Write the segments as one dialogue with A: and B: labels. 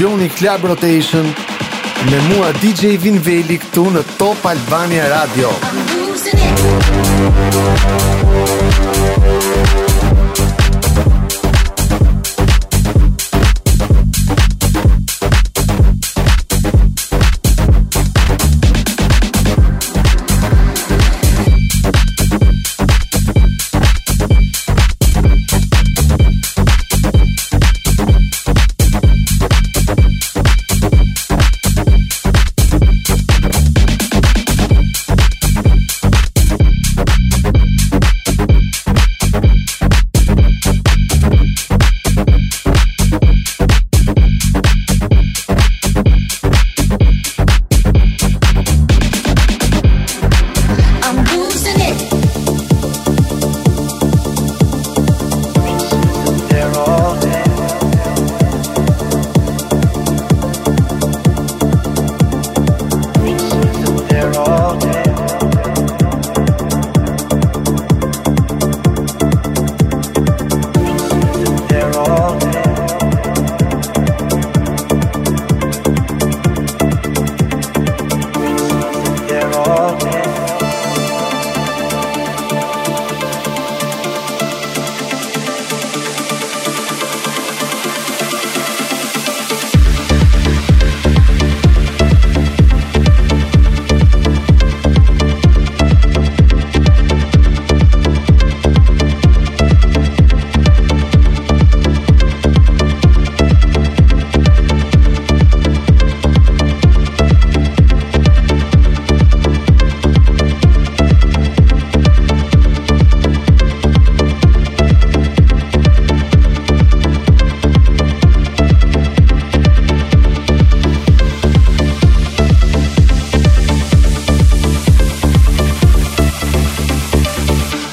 A: Dëgjoni Club Rotation me mua DJ Vinveli këtu në Top Albania Radio.
B: I'm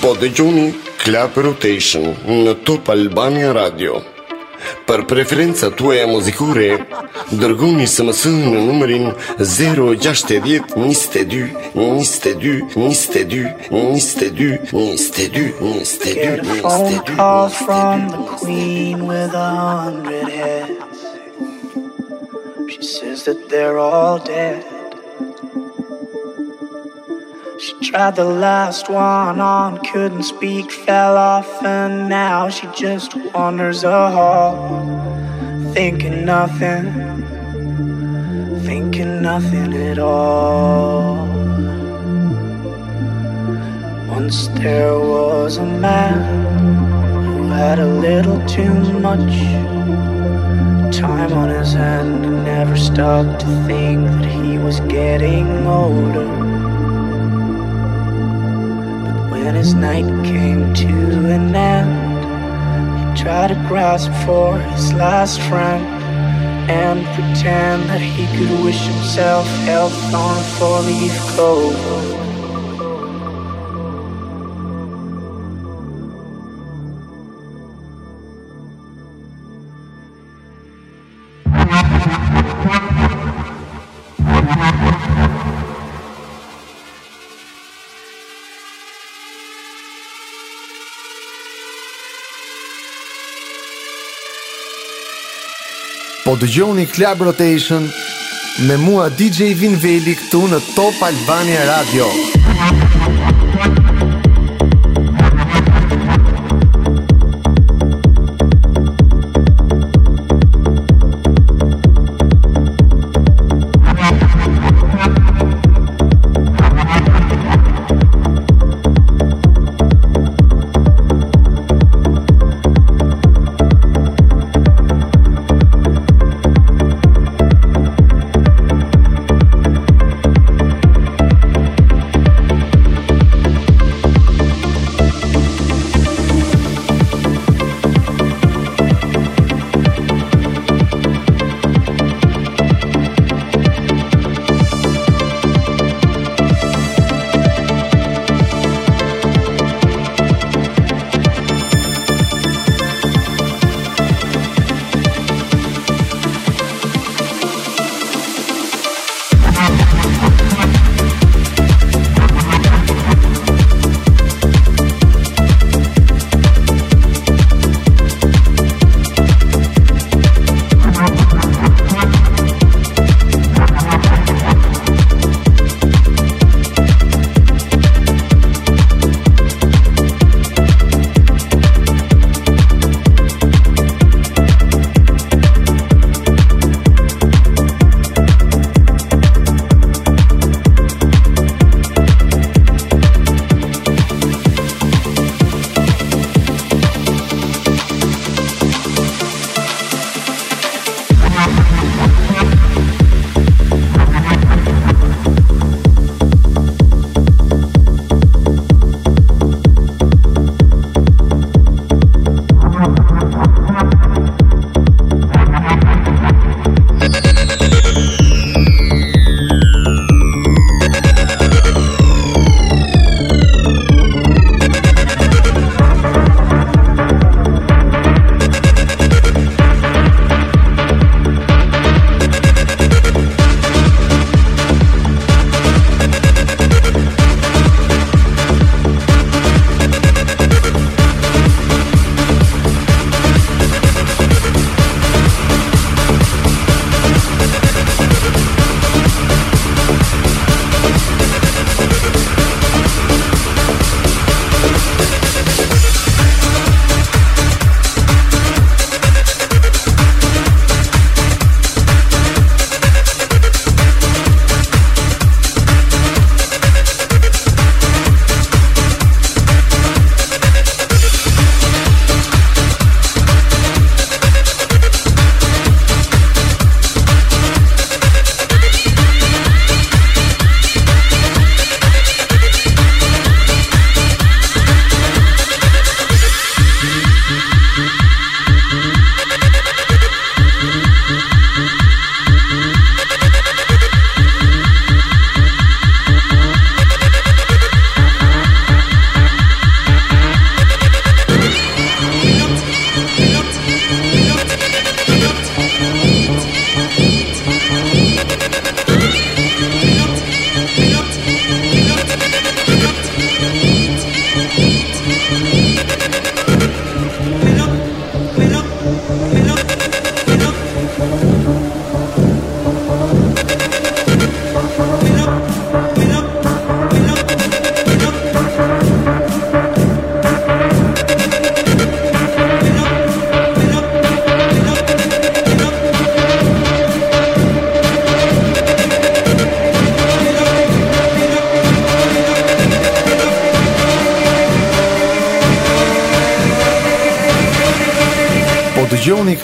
C: Po dëgjoni Club Rotation në Top Albania Radio. Për preferenca tuaja muzikore, dërgoni SMS në numërin 060 22 22 22 22 22
D: Get
C: 22
D: a phone
C: 22
D: call from the queen with a hundred heads. She says that they're all dead. She tried the last one on, couldn't speak, fell off, and now she just wanders a hall, thinking nothing, thinking nothing at all. Once there was a man who had a little too much time on his hand and never stopped to think that he was getting older. But when his night came to an end, he tried to grasp for his last friend and pretend that he could wish himself health on a four-leaf clover.
E: Po dëgjoni Club Rotation me mua DJ Vinveli këtu në Top Albania Radio.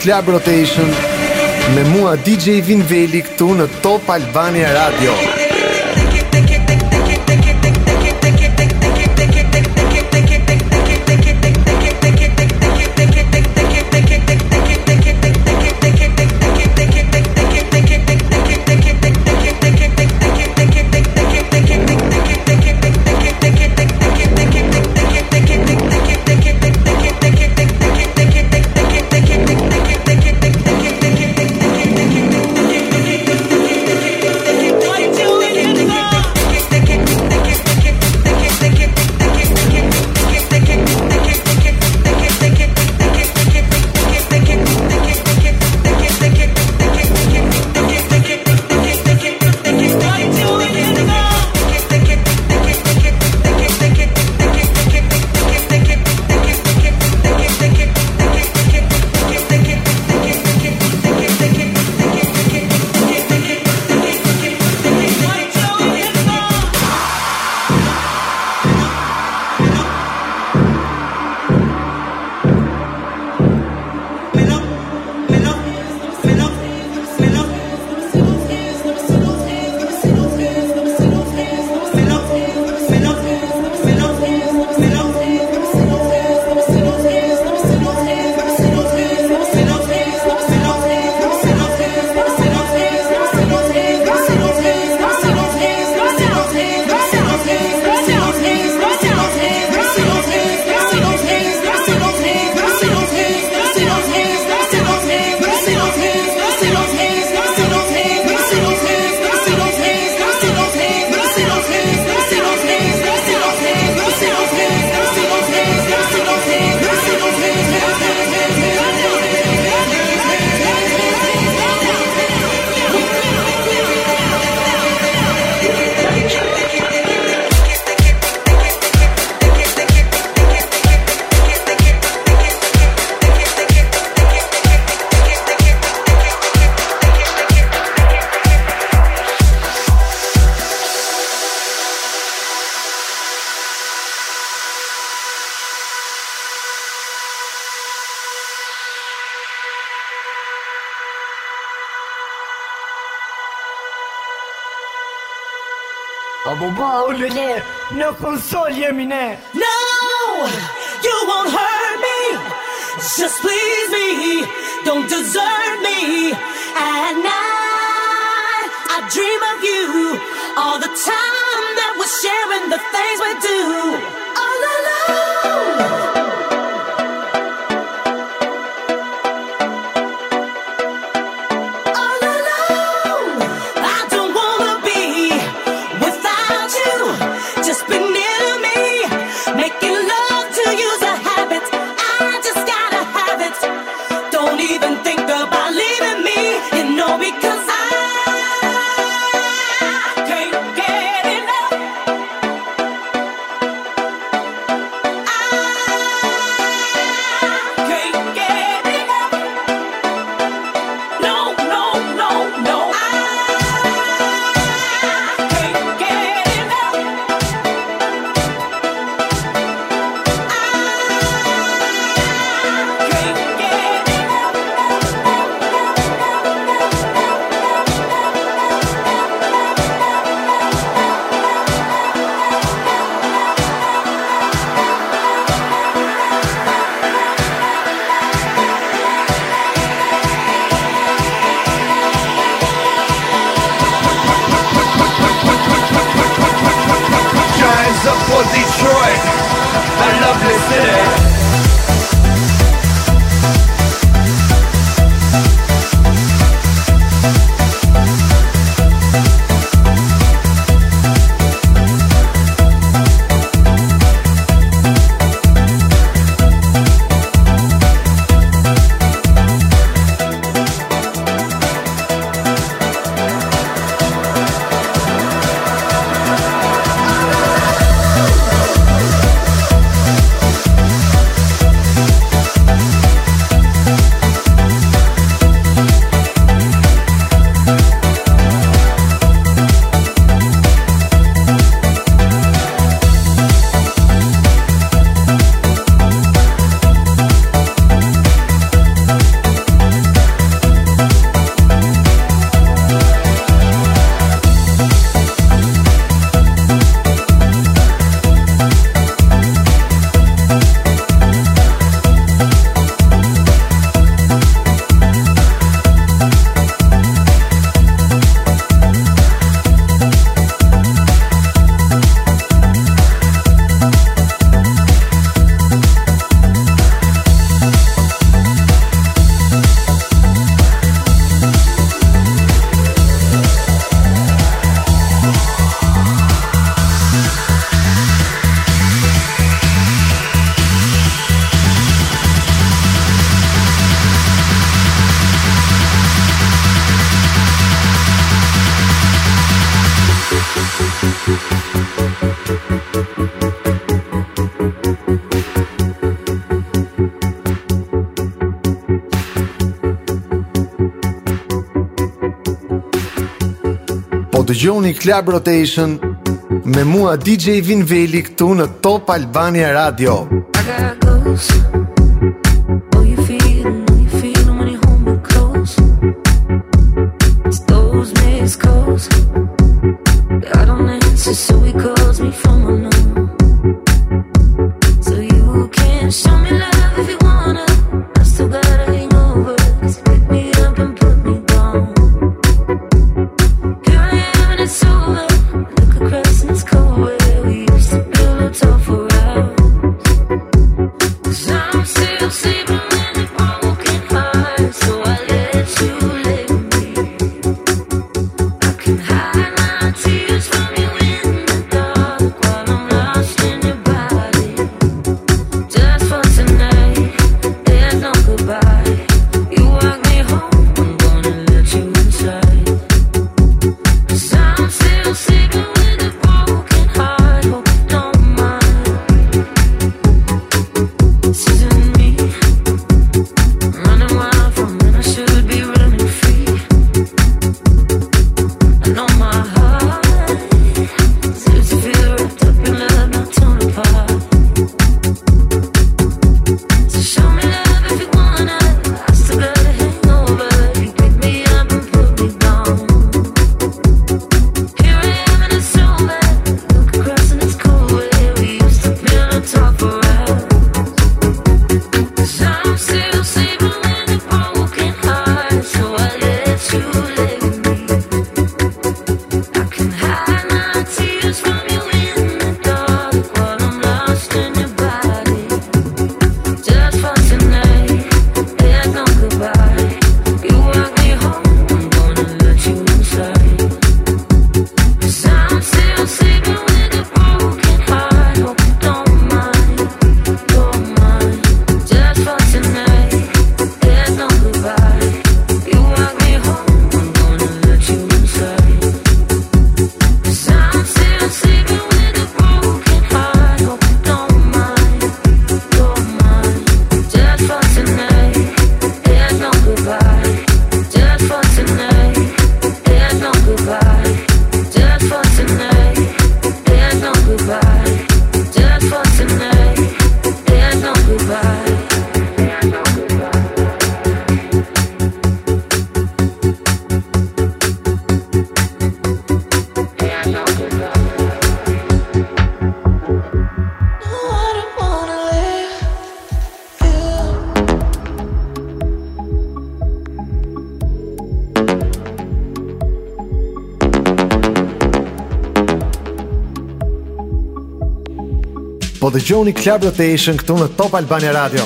A: Club Rotation me mua DJ Vinveli këtu në Top Albania Radio.
F: Apo ba, u lële, në konsol jemi ne
G: No, you won't hurt me. Just please me. Don't desert me. At night, I dream of you. All the time that we're sharing the things we do. All alone.
A: dëgjoni Club Rotation me mua DJ Vinveli këtu në Top Albania Radio. Aha. dëgjoni Club Rotation këtu në Top Albania Radio.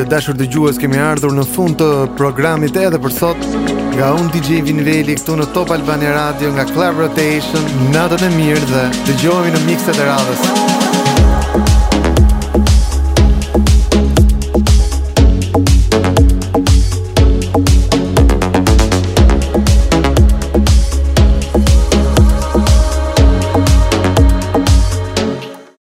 E: Të dashur dëgjues, kemi ardhur në fund të programit edhe për sot. Nga unë DJ Vinveli këtu në Top Albania Radio nga Club Rotation. Natën e mirë dhe dëgjohemi në mikset e radhës.